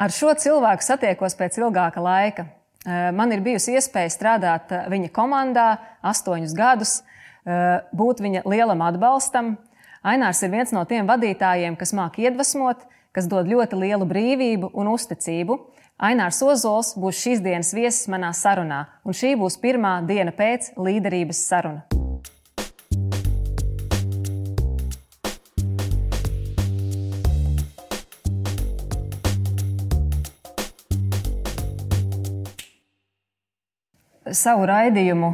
Ar šo cilvēku satiekos pēc ilgāka laika. Man ir bijusi iespēja strādāt viņa komandā astoņus gadus, būt viņa lielam atbalstam. Ainārs ir viens no tiem vadītājiem, kas māca iedvesmot, kas dod ļoti lielu brīvību un uzticību. Ainārs Ozols būs šīs dienas viesis manā sarunā, un šī būs pirmā diena pēc līderības saruna. Savu raidījumu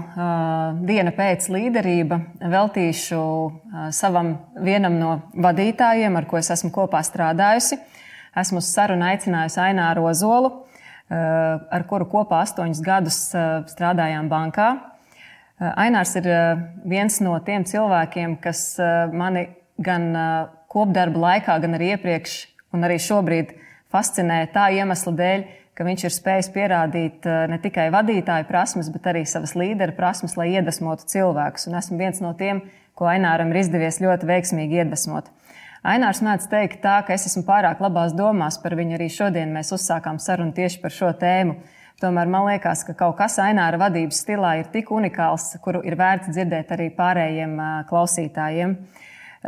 Diena pēc līderība veltīšu savam vienam no vadītājiem, ar ko es esmu kopā strādājusi. Esmu uz sarunu aicinājusi Aināru Ozolu, ar kuru kopā astoņus gadus strādājām bankā. Ainārs ir viens no tiem cilvēkiem, kas mani gan kopdarba laikā, gan arī iepriekš, un arī šobrīd fascinē tā iemesla dēļ, ka viņš ir spējis pierādīt eh, ne tikai vadītāju prasmes, bet arī savas līderu prasmes, lai iedvesmotu cilvēkus. Un esmu viens no tiem, ko Aināram ir izdevies ļoti veiksmīgi iedvesmot. Ainārs mēdz teikt, tā, ka es esmu pārāk labās domās par viņu. Arī šodien mēs uzsākām sarunu tieši par šo tēmu. Tomēr man liekas, ka kaut kas Aināra vadības stilā ir tik unikāls, kuru ir vērts dzirdēt arī pārējiem eh, klausītājiem.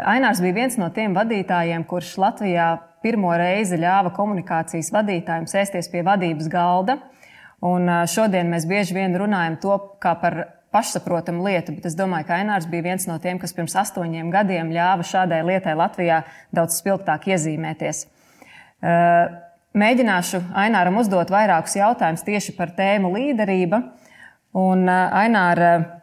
Ainārs bija viens no tiem vadītājiem, kurš Latvijā pirmo reizi ļāva komunikācijas vadītājiem sēsties pie vadības galda. Un šodien mēs bieži vien runājam to kā par pašsaprotamu lietu, bet es domāju, ka Ainārs bija viens no tiem, kas pirms astoņiem gadiem ļāva šādai lietai Latvijā daudz spilgtāk iezīmēties. Mēģināšu Aināram uzdot vairākus jautājumus tieši par tēmu līderība. Un Aināra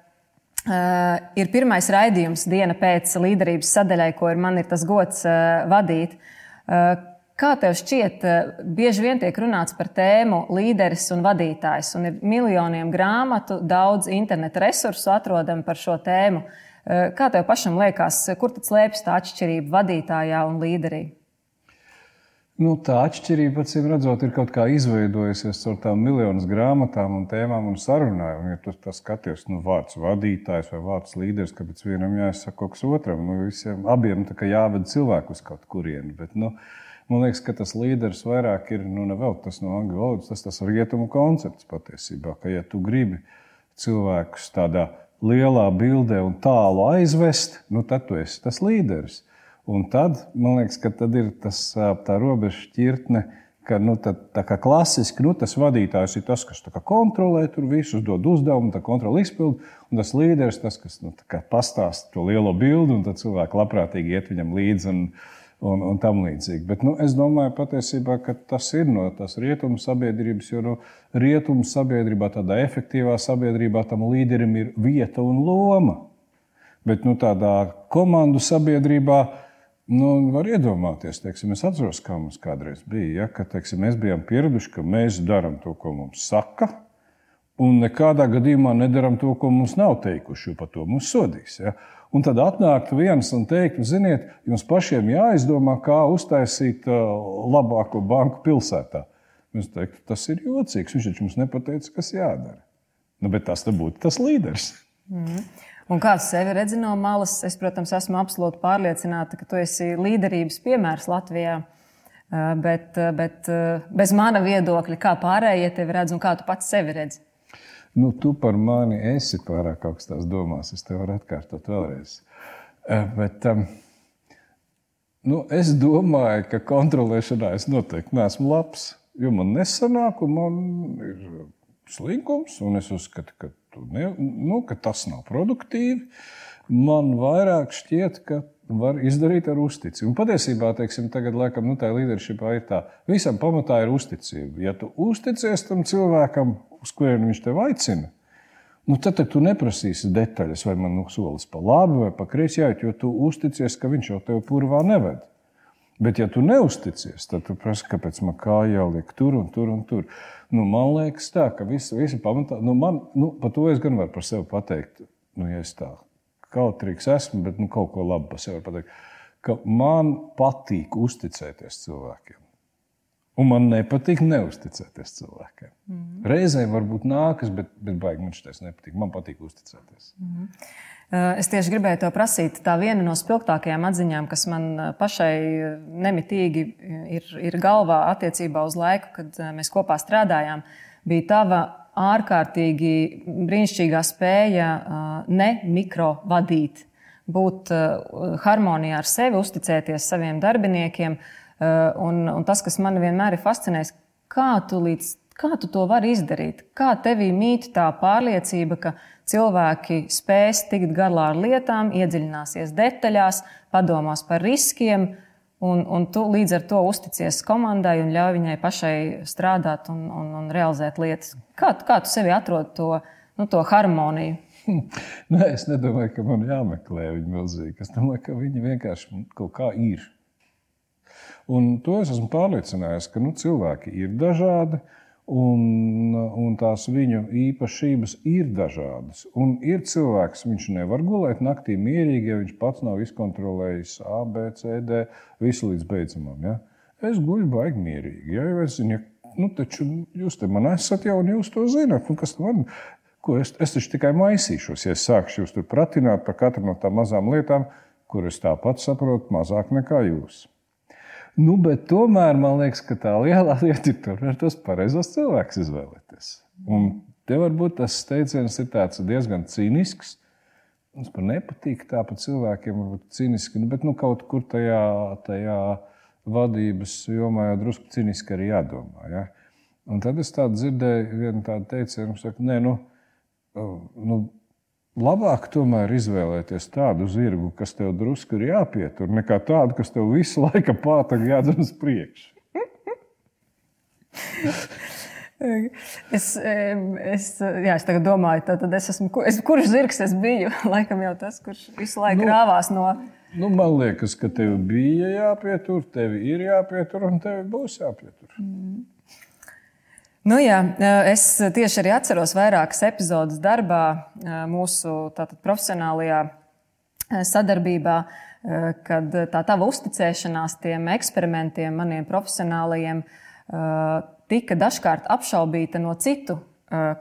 ir pirmais raidījums diena pēc līderības sadaļai, ko ir man ir tas gods vadīt. Eh, kā tev šķiet, eh, bieži vien tiek runāts par tēmu līderis un vadītājs, un ir miljoniem grāmatu, daudz interneta resursu atrodam par šo tēmu. Eh, kā tev pašam liekas, kur tad slēpjas tā atšķirība vadītājā un līderī? Nu, tā atšķirība, acīm redzot, ir kaut kā izveidojusies ar tām miljonus grāmatām un tēmām un sarunām. Ja tu skaties, nu, vārds vadītājs vai vārds līderis, kāpēc vienam jāsaka kaut kas otram, nu, visiem abiem jāved cilvēku uz kaut kurieni. Bet, nu, man liekas, ka tas līderis vairāk ir, nu, ne vēl tas no angļu valodas, tas tas rietumu koncepts patiesībā, ka, ja tu gribi cilvēkus tādā lielā bildē un tālu aizvest, nu, tad tu esi tas līderis. Un tad, man liekas, ka tad ir tas, tā robeža šķirtne, ka nu, tā, tā kā klasiski nu, tas vadītājs ir tas, kas kontrolē tur visus, dod uzdevumu, tā kontroli izpildu, un tas līderis tas, kas nu, pastāsta to lielo bildi, un tad cilvēki labprātīgi iet viņam līdzi. Un, un, un tam līdzīgi. Bet nu, es domāju, patiesībā, ka tas ir no tās rietumu sabiedrības, jo nu, rietumu sabiedrībā, tādā efektīvā sabiedrībā, tam līderim ir vieta un loma. Bet nu, tādā komandu sabiedrībā Nu, var iedomāties, teiksim, es atceros, kā mums kādreiz bija. Ja, ka, teiksim, mēs bijām pieraduši, ka mēs darām to, ko mums saka, un nekādā gadījumā nedarām to, ko mums nav teikuši, jo par to mums sodīs. Ja. Un tad atnākt viens un teikt, ziniet, jums pašiem jāizdomā, kā uztaisīt labāko banku pilsētā. Mēs teiktu, tas ir jocīgs. Viņš taču mums nepateica, kas jādara. Nu, bet tas būtu tas līderis. Mm. Un kāds sevi redz no malas, es, protams, esmu absolūti pārliecināta, ka tu esi līderības piemērs Latvijā. Bet, bet bez mana viedokļa, kā pārējie tevi redz un kā tu pats sevi redzi? Nu, tu par mani esi pārāk augstās domās. Es tev varu atkārtot vēlreiz. Bet, nu, es domāju, ka kontrolēšanā es noteikti neesmu labs. Jo man nesanāk, un man ir slinkums, un es uzskatu, ka ne, nu, ka tas nav produktīvi. Man vairāk šķiet, ka var izdarīt ar uzticību. Un patiesībā, teiksim, tagad, laikam, nu, tā līderībā ir tā, visam pamatā ir uzticība. Ja tu uzticies tam cilvēkam, uz kurien viņš tev aicina, nu, tad, tad tu neprasīsi detaļas, vai man nu, solis pa labi vai pa kreisi, jo tu uzticies, ka viņš jau tev purvā neved. Bet, ja tu neusticies, tad tu prasi, kāpēc man kāja jāliek tur un tur un tur. Nu, man liekas, tā, ka visi, visi pamatā, nu, man, nu, par to es gan varu par sevi pateikt, nu, ja es tā kautrīgs esmu, bet nu, kaut ko labu par sevi pateikt. Ka man patīk uzticēties cilvēkiem. Un man nepatīk neusticēties cilvēkiem. Mm. Reizēm varbūt nākas, bet, bet baigi man šis nepatīk. Man patīk uzticēties. Mm. Es tieši gribēju to prasīt. Tā viena no spilgtākajām atziņām, kas man pašai nemitīgi ir, ir galvā attiecībā uz laiku, kad mēs kopā strādājām, bija tava ārkārtīgi brīnišķīgā spēja ne mikrovadīt, būt harmonijā ar sevi, uzticēties saviem darbiniekiem. Un, un tas, kas man vienmēr ir fascinējis, kā tu, līdz, kā tu to vari izdarīt? Kā tevī mīt tā pārliecība, ka cilvēki spēs tikt galā ar lietām, iedziļināsies detaļās, padomās par riskiem, Un, un tu līdz ar to uzticies komandai un ļauj viņai pašai strādāt un, un, un realizēt lietas. Kā, kā tu sevi atrod to, nu, to harmoniju? Nē, es nedomāju, ka man jāmeklē viņa milzīgi. Es domāju, ka viņi vienkārši kaut kā ir. Un to es esmu pārliecinājies, ka nu, cilvēki ir dažādi. Un, un tās viņu īpašības ir dažādas. Un ir cilvēks, viņš nevar gulēt naktī mierīgi, ja viņš pats nav izkontrolējis A, B, C, D, visu līdz beidzamam. Ja? Es guļu baigi mierīgi. Ja? Es zinu, nu, taču jūs te man esat jau un jūs to zinat. Nu, kas man, ko es, es taču tikai maisīšos, ja es sākšu jūs tur pratināt par katru no tām mazām lietām, kuras tāpat saprotu mazāk nekā jūs. Nu, bet tomēr man liekas, ka tā lielā lieta ir tur ar tos pareizos cilvēkus izvēlēties. Un te varbūt tas teiciens ir diezgan cīnisks. Mums par nepatīk tā par cilvēkiem, varbūt cīniski, nu, bet nu, kaut kur tajā, tajā vadības jomā jau drusku cīniski arī jādomā. Ja? Un tad es tādu dzirdēju, vienu tādu teicienu, ka, nē, nu, nu, labāk tomēr izvēlēties tādu zirgu, kas tev drusku ir jāpietur, nekā tādu, kas tev visu laiku pātaļ jādzer uz priekšu. Es, es, jā, es domāju, tad es esmu, es, kurš zirgs es biju? Laikam jau tas, kurš visu laiku nu, rāvās no. Nu, man liekas, ka tev bija jāpietur, tev ir jāpietur un tev būs jāpietur. Mm. Nu, jā, es tieši arī atceros vairākas epizodes darbā, mūsu tātad, profesionālajā sadarbībā, kad tā tava uzticēšanās tiem eksperimentiem, maniem profesionālajiem, tika dažkārt apšaubīta no citu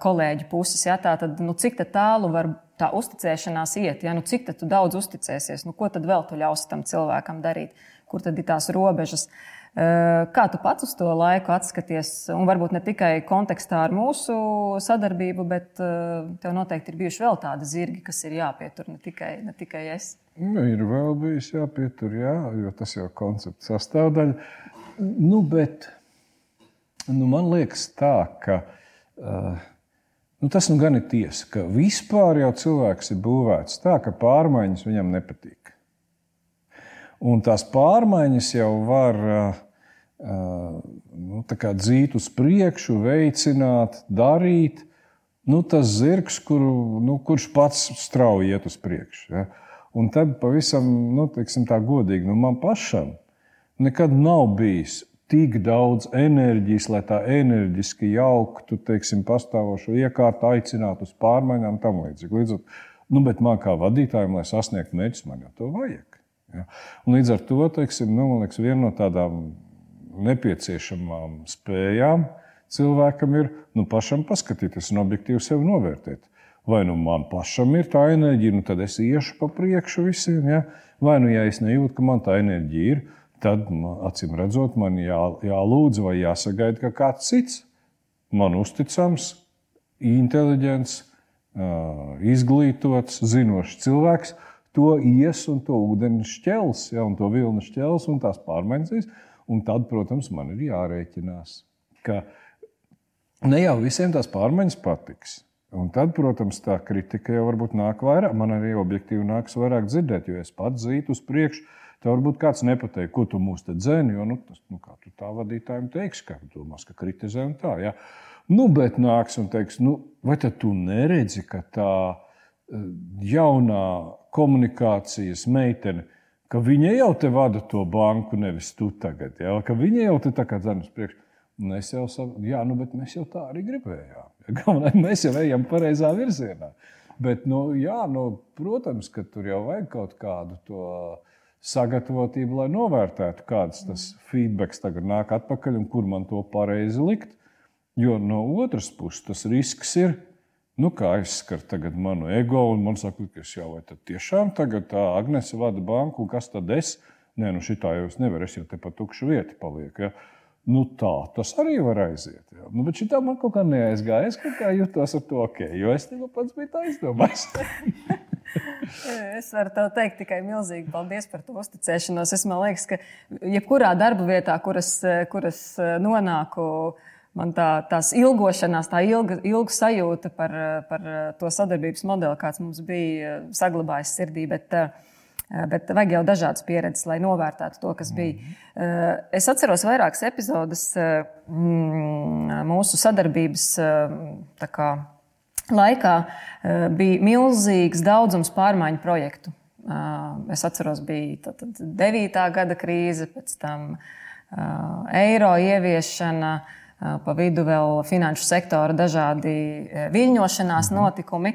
kolēģu puses. Ja? Tātad, nu, cik tālu var tā uzticēšanās iet, ja? nu, cik daudz uzticēsies, nu, ko tad vēl tu ļausi tam cilvēkam darīt, kur tad ir tās robežas. Eh, kā tu pats uz to laiku atskaties? Un varbūt ne tikai kontekstā ar mūsu sadarbību, bet eh, tev noteikti ir bijuši vēl tādi zirgi, kas ir jāpietur, ne tikai, ne tikai es. Nu, ir vēl bijis jāpietur, jā, jo tas jau ir koncepts sastāvdaļa. Nu, bet nu, man liekas, tā, ka uh, nu, tas nu gan ir tiesa, ka vispār jau cilvēks ir būvēts tā, ka pārmaiņas viņam nepatīk. Un tās pārmaiņas jau var nu, dzīt uz priekšu, veicināt, darīt. Nu, tas zirgs, kuru, nu, kurš pats strauji iet uz priekšu. Ja? Un tad pavisam nu, teiksim, tā godīgi, nu, man pašam nekad nav bijis tik daudz enerģijas, lai tā enerģiski jauktu teiksim, pastāvošo iekārtu, aicinātu uz pārmaiņām tam līdzīgi. Līdz, nu, bet man kā vadītājam, lai sasniegtu mērķus, man jau to vajag. Ja? Un līdz ar to teiksim, nu, liekas, viena no tādām nepieciešamām spējām cilvēkam ir nu, pašam paskatīties un objektīvi sevi novērtēt. Vai nu man pašam ir tā enerģija, nu tad es iešu pa priekšu visiem. Ja? Vai nu, ja es nejūtu, ka man tā enerģija ir, tad acīm redzot, man jā, jālūdz vai jāsagaida, ka kāds cits man uzticams, inteliģents, izglītots, zinošs cilvēks to ies un to ūdeni šķels, ja, un to vilnu šķels un tās pārmaiņas. Un tad, protams, man ir jārēķinās, ka ne jau visiem tās pārmaiņas patiks. Un tad, protams, tā kritika jau varbūt nāk vairāk. Man arī objektīvi nāks vairāk dzirdēt, jo es pats zītu uz priekšu. Tev varbūt kāds nepateiks, ko tu mūs te dzēni, jo nu, tas, nu, tu tā vadītājiem teiksi, ka domās, ka kritizē un tā. Ja? Nu, bet nāks un teiks, nu, vai tu neredzi, ka tā eh, jaunā komunikācijas meitene, ka viņa jau te vada to banku, nevis tu tagad. Ja? Ka viņa jau te tā kā priekšu. Un es jau saku, jā, nu, mēs jau tā arī gribējām. Galvenais, mēs jau ejam pareizā virzienā. Bet, nu, jā, nu, protams, ka tur jau vajag kaut kādu to sagatavotība, lai novērtētu, kāds tas feedback tagad nāk atpakaļ un kur man to pareizi likt. Jo no otras puses tas risks ir, nu, kā aizskar tagad manu ego, un man saka, ka es jau vai tad tiešām tagad tā Agnese vada banku, un kas tad es? Nē, nu šitā jau es nevaru, es jau te pa tukšu vietu palieku. Ja? Nu, tā tas arī var aiziet. Jā. Nu, bet šī tā man kaut kā neaizgāja. Es kaut kā jutos ar to ok, jo es tikko pats biju tā izdomājis. es varu te teikt tikai milzīgi paldies par to uzticēšanos. Es liekas, ka jebkurā darba vietā, kuras, kuras nonāku, man tā, tās ilgošanās, tā ilga, ilga sajūta par, par to sadarbības modeli, kāds mums bija, saglabājas sirdī. Bet, Eh, bet vajag jau dažādas pieredzes, lai novērtētu to, kas bija. Mm. Es atceros vairākas epizodes eh, mūsu sadarbības laikā. Bija milzīgs daudzums pārmaiņu projektu. Es atceros, bija 9. gada krīze, pēc tam eiro ieviešana, pa vidu vēl finanšu sektora dažādi viļņošanās mm. notikumi.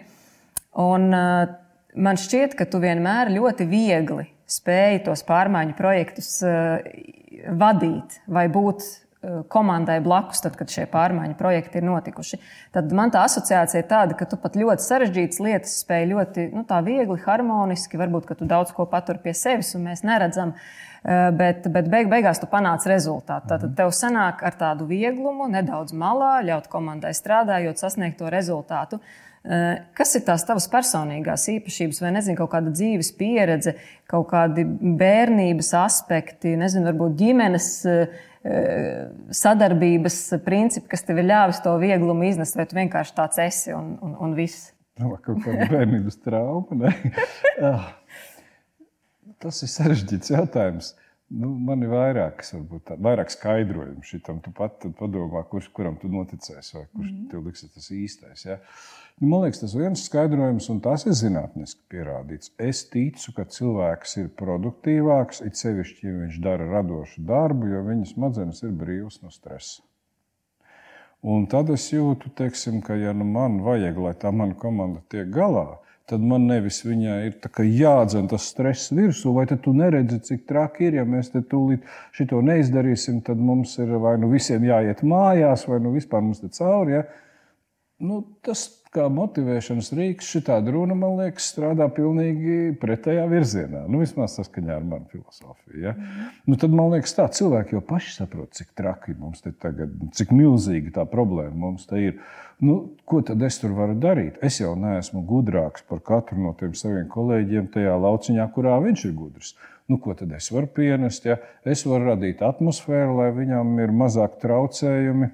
Un, man šķiet, ka tu vienmēr ļoti viegli spēji tos pārmaiņu projektus vadīt vai būt komandai blakus, tad, kad šie pārmaiņu projekti ir notikuši. Tad man tā asociācija ir tāda, ka tu pat ļoti sarežģītas lietas spēj ļoti nu, viegli, harmoniski, varbūt, ka tu daudz ko patur pie sevis un mēs neredzam. Uh, bet, bet beig, beigās tu panāc rezultātu. Tad tev sanāk ar tādu vieglumu, nedaudz malā, ļaut komandai strādājot, sasniegt to rezultātu. Uh, Eh, kas ir tās tavas personīgās īpašības, vai nezinu, kaut kāda dzīves pieredze, kaut kādi bērnības aspekti, nezinu, varbūt ģimenes eh, sadarbības principi, kas tev ir ļāvis to vieglumu iznest, vai tu vienkārši tāds esi un, un, un viss? Nu, kaut kāda bērnības trauma. Ah. Tas ir sarežģīts jautājums. Nu, man ir vairākas, varbūt, tā, vairāk skaidrojumu šitam. Tu pat padomā, kurš kuram tu noticēsi, vai kurš mm tev liksies tas īstais. Ja? Nu, man liekas, tas viens skaidrojums, un tas ir zinātniski pierādīts. Es ticu, ka cilvēks ir produktīvāks, it sevišķi, ja viņš dara radošu darbu, jo viņa smadzenes ir brīvas no stresa. Un tad es jūtu, teiksim, ka, ja nu man vajag, lai tā mana komanda tiek galā, tad man nevis viņai ir jādzen tas stress virsū, vai tu neredzi, cik traki ir. Ja mēs te tūlīt šo neizdarīsim, tad mums ir vai nu visiem jāiet mājās, vai nu vispār mums te cauri. Ja? Nu, tas kā motivēšanas rīks, šī runa, man liekas, strādā pilnīgi pretējā virzienā. Nu, vismaz saskaņā ar manu filozofiju. Ja? Mm. Nu, tad man liekas, tā cilvēki jau paši saprot, cik traki mums te tagad, cik milzīga tā problēma mums te ir. Nu, ko tad es tur varu darīt? Es jau neesmu gudrāks par katru no tiem saviem kolēģiem tajā lauciņā, kurā viņš ir gudrs. Nu, ko tad es varu pienest? Ja? Es varu radīt atmosfēru, lai viņam ir mazāk traucējumi,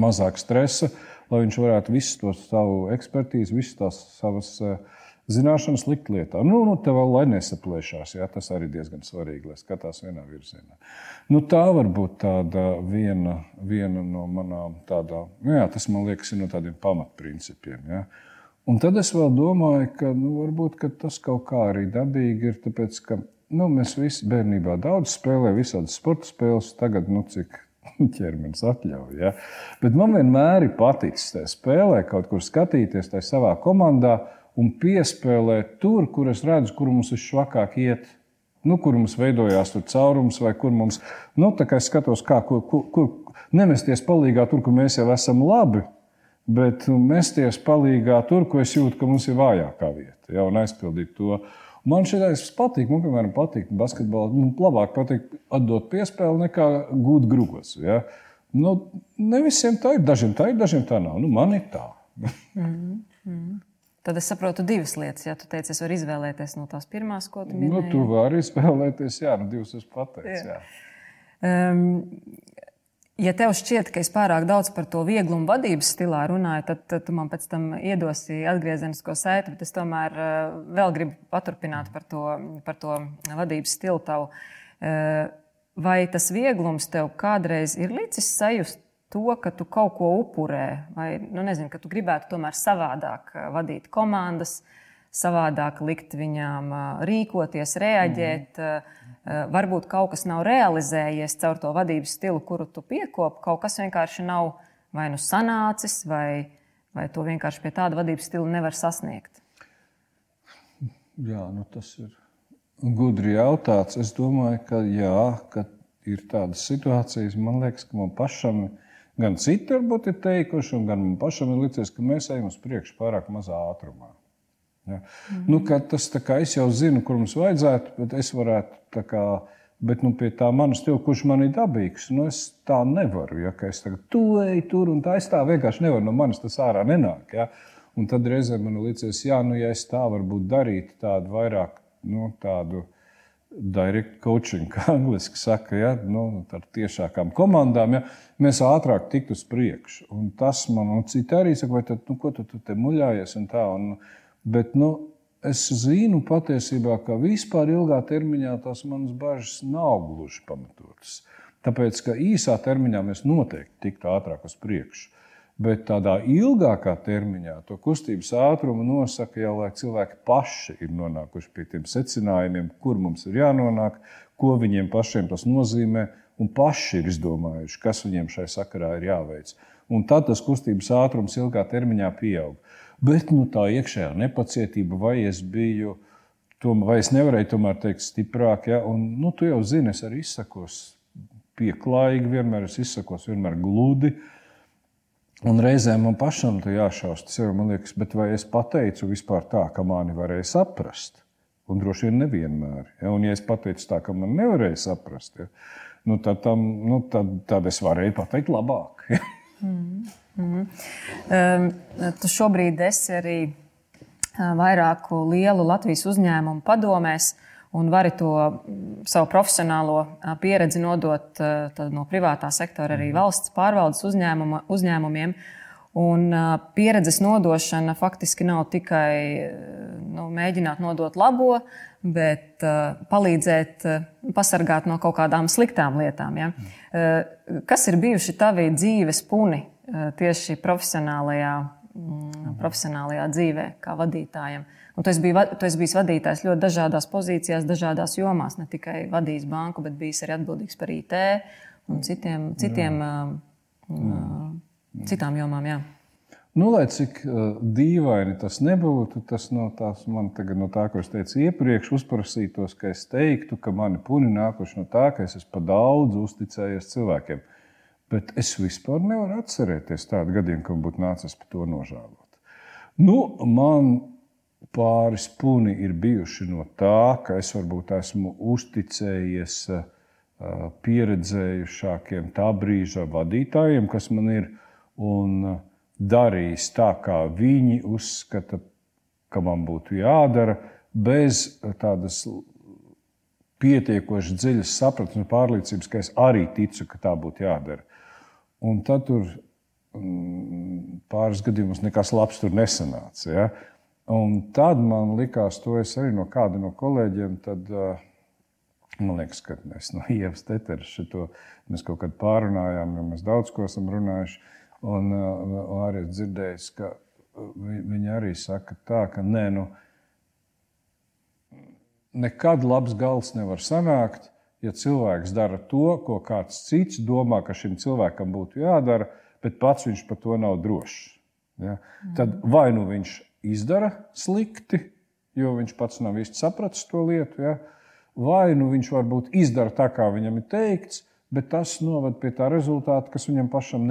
mazāk stresa lai viņš varētu visu to savu ekspertīzi, visas tās savas eh, zināšanas likt lietā. Nu, nu tā vēl lai nesaplēšās, jā, tas arī diezgan svarīgi, lai skatās vienā virzienā. Nu, tā var būt tāda viena, viena no manām tādām, nu, jā, tas man liekas, ir no tādiem pamatprincipiem. Jā. Un tad es vēl domāju, ka nu, varbūt ka tas kaut kā arī dabīgi ir, tāpēc ka nu, mēs visi bērnībā daudz spēlējām visādas sporta spēles. Tagad, nu, cik ķermenis atļauj. Ja? Bet man vienmēr ir paticis tajā spēlē, kaut kur skatīties tajā savā komandā un piespēlēt tur, kur es redzu, kur mums visšvakāk iet. Nu, kur mums veidojās caurums, vai kur mums nu, es skatos, kā, kur, kur, kur nemesties palīdzīgā tur, kur mēs jau esam labi, bet mesties palīdzīgā tur, kur es jūtu, ka mums ir vājākā vieta, ja, un aizpildīt to. Uh, Man ideja patīk. Man, piemēram, patīk basketbolā. Man labāk patīk atdot piespēli nekā gūt grūgos. Ja? Nu, ne visiem tā ir. Dažiem tā ir, dažiem tā nav. Nu, man ir tā. mm -hmm. Tad es saprotu divas lietas. Ja tu teici, es varu izvēlēties no tās pirmās, ko tu minēji. Nu, tu vari izvēlēties, jā, nu, divas es pateicu. Jā. Jā. Um, Ja tev šķiet, ka es pārāk daudz par to vieglumu vadības stilā runāju, tad, tad tu man pēc tam iedosi atgriezenisko saiti, bet es tomēr uh, vēl gribu paturpināt par to, par to vadības stilu tavu. Uh, vai tas vieglums tev kādreiz ir licis sajust to, ka tu kaut ko upurē, vai nu, nezinu, ka tu gribētu tomēr savādāk uh, vadīt komandas, savādāk likt viņām rīkoties, reaģēt? Mm varbūt kaut kas nav realizējies caur to vadības stilu, kuru tu piekopi, kaut kas vienkārši nav vai nu sanācis, vai, vai to vienkārši pie tāda vadības stila nevar sasniegt. Jā, nu tas ir. gudri jautāts. Es domāju, ka jā, ka ir tādas situācijas, man liekas, ka man pašam gan citi varbūt ir teikuši, gan man pašam ir licies, ka mēs ejam uz priekšu pārāk mazā ātrumā. Ja? Mm nu, tas kā es jau zinu, kur mums vajadzētu, bet es varētu kā. Bet nu, pie tā manas stila, kurš man ir dabīgs, nu, es tā nevaru. Ja, es tagad tu ej tur un tā es tā vienkārši nevaru. No manis tas ārā nenāk. Ja. Un tad reizē man liekas, jā, nu, ja es tā varbūt darītu tādu vairāk nu, tādu direct coaching, kā angliski saka, ja, nu, ar tiešākām komandām, ja, mēs ātrāk tiktu uz priekšu. Un tas man, un citi arī saka, vai tad, nu, ko tu, tu te muļājies un tā. Un, bet, nu, es zinu patiesībā, ka vispār ilgā termiņā tās manas bažas nav gluži pamatotas. Tāpēc, ka īsā termiņā mēs noteikti tiktu ātrāk uz priekšu. Bet tādā ilgākā termiņā to kustības ātrumu nosaka jau, lai cilvēki paši ir nonākuši pie tiem secinājumiem, kur mums ir jānonāk, ko viņiem pašiem tas nozīmē, un paši ir izdomājuši, kas viņiem šai sakarā ir jāveic. Un tad tas kustības ātrums ilgā termiņā pieaug. Bet nu, tā iekšējā nepacietība, vai es biju, vai es nevarēju tomēr teikt stiprāk, ja? un nu, tu jau zini, es arī izsakos pieklājīgi, vienmēr es izsakos vienmēr gludi. Un reizēm man pašam tur jāšaust sev, man liekas, bet vai es pateicu vispār tā, ka mani varēja saprast? Un droši vien nevienmēr. Ja? Un, ja es pateicu tā, ka man nevarēja saprast, ja? nu, tad, tam, nu, tad, tad es varēju pateikt labāk. Mm -hmm. um, tu šobrīd esi arī vairāku lielu Latvijas uzņēmumu padomēs un vari to mm, savu profesionālo pieredzi nodot no privātā sektora arī mhm. valsts pārvaldes uzņēmuma, uzņēmumiem. Un pieredzes nodošana faktiski nav tikai nu, mēģināt nodot labo, bet palīdzēt pasargāt no kaut kādām sliktām lietām. Ja? Kas ir bijuši tavi dzīves puni tieši profesionālajā, mhm. profesionālajā dzīvē, kā vadītājiem? Un tu esi, bij, tu esi bijis vadītājs ļoti dažādās pozīcijās, dažādās jomās. Ne tikai vadījis banku, bet bijis arī atbildīgs par IT un citiem, citiem, jā. Citām jomām. Jā. Nu, lai cik uh, dīvaini tas nebūtu, tas no, tās, man tagad, no tā, ko es teicu iepriekš, uzprasītos, ka es teiktu, ka mani puni nākuši no tā, ka es esmu pa daudz uzticējies cilvēkiem. Bet es vispār nevaru atcerēties tādu gadījumu, ka būtu nācis par to nožēlot. Nu, man pāris puni ir bijuši no tā, ka es varbūt esmu uzticējies pieredzējušākiem tā brīža vadītājiem, kas man ir, un darījis tā, kā viņi uzskata, ka man būtu jādara, bez tādas pietiekoši dziļas sapratnes un pārliecības, ka es arī ticu, ka tā būtu jādara. Un tad tur mm, pāris gadījumos nekas labs tur nesanāca. Ja? Un tad man likās, to es arī no kāda no kolēģiem. Tad, man liekas, ka mēs no Ievas Teteres šo mēs kaut kad pārunājām, jo mēs daudz ko esam runājuši. Un, un arī dzirdējis, ka viņi arī saka tā, ka nē, nu, nekad labs gals nevar sanākt, ja cilvēks dara to, ko kāds cits domā, ka šim cilvēkam būtu jādara, bet pats viņš par to nav drošs. Ja? Tad vai nu viņš izdara slikti, jo viņš pats nav īsti sapratis to lietu. Ja? Vai nu viņš varbūt izdara tā, kā viņam ir teikts, bet tas noved pie tā rezultāta, kas viņam pašam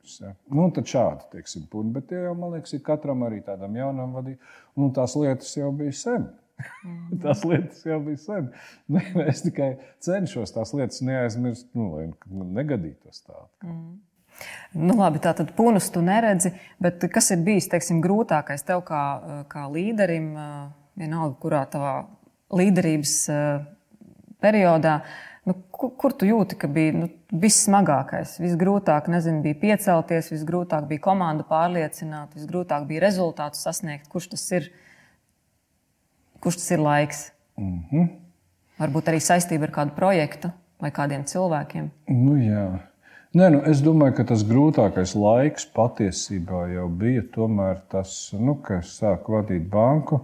nederojas. Ja? Nu, tad šādi, teiksim, puni. Bet tie jau, man liekas, ir katram arī tādam jaunam vadītājam, un tās lietas jau bija sen. Mm. tās lietas jau bija sen. Es tikai cenšos tās lietas neaizmirst, nu, lai negadītos tādu. Mm. Nu, labi, tā tad punus tu neredzi, bet kas ir bijis teiksim, grūtākais tev kā, kā līderim, vienalga, kurā tavā līderības periodā, nu, kur, kur tu jūti, ka bija nu, vissmagākais, visgrūtāk nezinu, bija piecelties, visgrūtāk bija komandu pārliecināt, visgrūtāk bija rezultātu sasniegt. Kurš tas ir? Kurš tas ir laiks? Mm -hmm. Varbūt arī saistība ar kādu projektu vai kādiem cilvēkiem. Nu, jā. Nē, nu, es domāju, ka tas grūtākais laiks patiesībā jau bija tas, nu, kad es sāku vadīt banku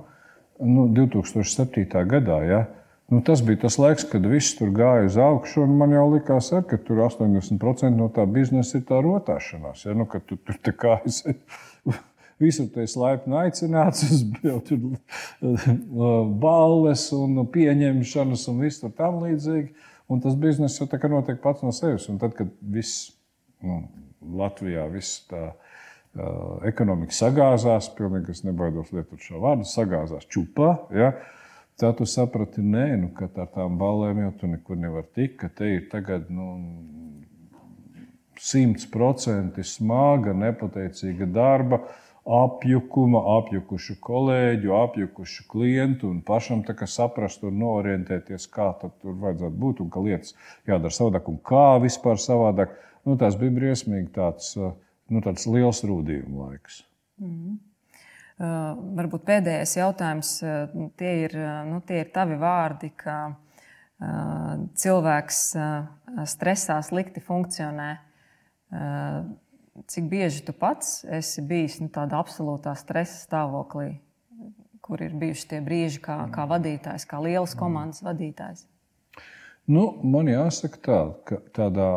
nu, 2007. gadā. Ja? Nu, tas bija tas laiks, kad viss tur gāja uz augšu, un man jau likās, ar, ka tur 80% no tā biznesa ir tā rotāšanās. Ja? Nu, tu tur kā esi Visur esi laipni aicināts uz balles un pieņemšanas un viss tur tam līdzīgi. Un tas bizness jau tā kā notiek pats no sevis. Un tad, kad viss nu, Latvijā viss tā uh, ekonomika sagāzās, pilnīgi es nebaidos lietot šo vārdu, sagāzās čupā. Ja? Tā tu saprati, nē, nu, ka ar tām balēm jau tu nekur nevar tikt, ka te ir tagad nu, simtprocentīgi smaga, nepateicīga darba, apjukuma, apjukušu kolēģu, apjukušu klientu un pašam saprast un norientēties, kā tur vajadzētu būt un ka lietas jādara savādāk un kā vispār savādāk. Nu, tas bija briesmīgi tāds, nu, tāds liels rūdījuma laiks. Mm. Uh, varbūt pēdējais jautājums. Uh, tie ir, uh, nu, tie ir tavi vārdi, ka cilvēks stresā slikti funkcionē. Cik bieži tu pats esi bijis nu, tādā absolūtā stresa stāvoklī, kur ir bijuši tie brīži, kā, kā vadītājs, kā lielas komandas vadītājs? Nu, man jāsaka, tā, ka tādā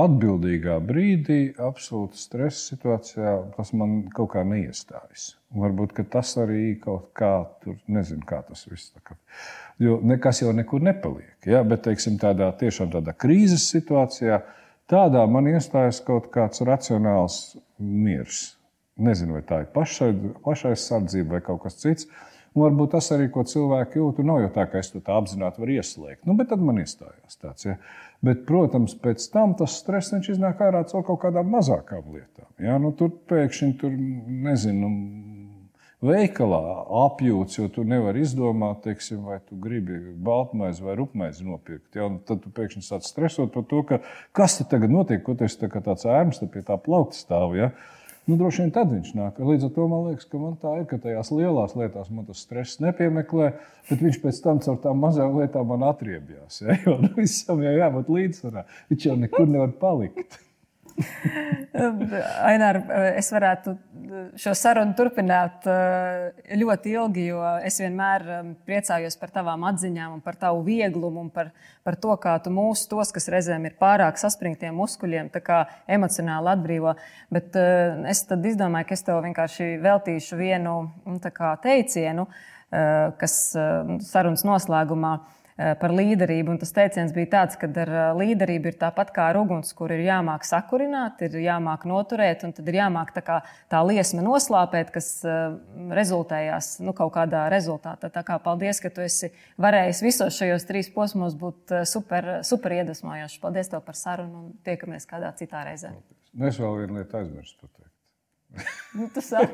atbildīgā brīdī, absolūti stresa situācijā, tas man kaut kā neiestājas. Varbūt tas arī kaut kā tur, nezinu, kā tas viss. Kā. Jo nekas jau nekur nepaliek. Ja? Bet, teiksim, tādā tiešām tādā krīzes situācijā, tādā man iestājas kaut kāds racionāls miers. Nezinu, vai tā ir pašai, pašaizsardzība vai kaut kas cits. Un varbūt tas arī, ko cilvēki jūt, nav jau tā, ka es to tā apzināti varu ieslēgt. Nu, bet tad man iestājās tāds. Ja. Bet, protams, pēc tam tas stress iznāk ārā caur kaut kādām mazākām lietām. Ja. Nu, tur pēkšņi tur, nezinu, veikalā apjūts, jo tu nevari izdomāt, teiksim, vai tu gribi baltmaizi vai rupmaizi nopirkt. Ja? Un tad tu pēkšņi sāc stresot par to, ka, kas tagad notiek, ko tu esi tā tāds ērms pie tā plaukta stāv. Ja? Nu, droši vien tad viņš nāk. Līdz ar to man liekas, ka man tā ir, ka tajās lielās lietās man tas stress nepiemeklē, bet viņš pēc tam caur tām mazām lietām man atriebjās. Ja? Jo nu, visam jau jābūt līdzsvarā. Viņš jau nekur nevar palikt. Ainār, es varētu šo sarunu turpināt eh, ļoti ilgi, jo es vienmēr eh, priecājos par tavām atziņām, par tavu vieglumu un par, par to, kā tu mūsu tos, kas reizēm ir pārāk saspringtiem muskuļiem, emocionāli atbrīvo. Bet eh, es izdomāju, ka es tev vienkārši veltīšu vienu nu, teicienu, kas sarunas noslēgumā ir Eh, par līderību. Un tas teiciens bija tāds, ka ar eh, līderību ir tāpat kā ar uguns, kur ir jāmāk sakurināt, ir jāmāk noturēt, un tad ir jāmāk tā, kā, tā liesma noslāpēt, kas eh, rezultējās nu, kaut kādā rezultātā. Tā kā paldies, ka tu esi varējis visos šajos trīs posmos būt super, super iedvesmojošs. Paldies tev par sarunu un tiekamies kādā citā reizē. Nu, es vēl vienu lietu aizmirsu pateikt. Nu, tas ir.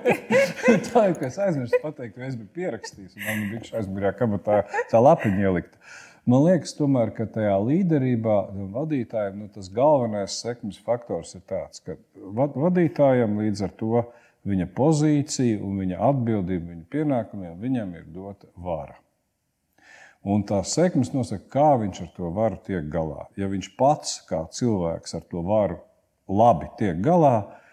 tā ka es aizmirsu pateikt, ka es biju pierakstījis, un man bija aizmugurē, kā tā, tā lapiņa ielikt. Man liekas, tomēr, ka tajā līderībā vadītājiem nu, tas galvenais sekmes faktors ir tāds, ka vadītājam līdz ar to viņa pozīcija un viņa atbildība, viņa pienākumiem, viņam ir dota vara. Un tā sekmes nosaka, kā viņš ar to varu tiek galā. Ja viņš pats kā cilvēks ar to varu labi tiek galā, tad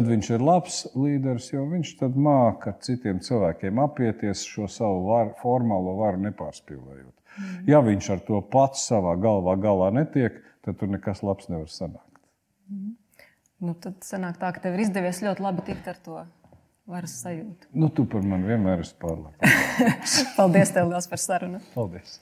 viņš ir labs līderis, jo viņš tad māca ar citiem cilvēkiem apieties šo savu var, formālo varu nepārspīlējot. Mm. Ja viņš ar to pats savā galvā galā netiek, tad tur nekas labs nevar sanākt. Mm. Nu, tad sanāk tā, ka tev ir izdevies ļoti labi tikt ar to varas sajūtu. Nu, tu par mani vienmēr esi pārliecināts. Paldies tev liels par sarunu. Paldies.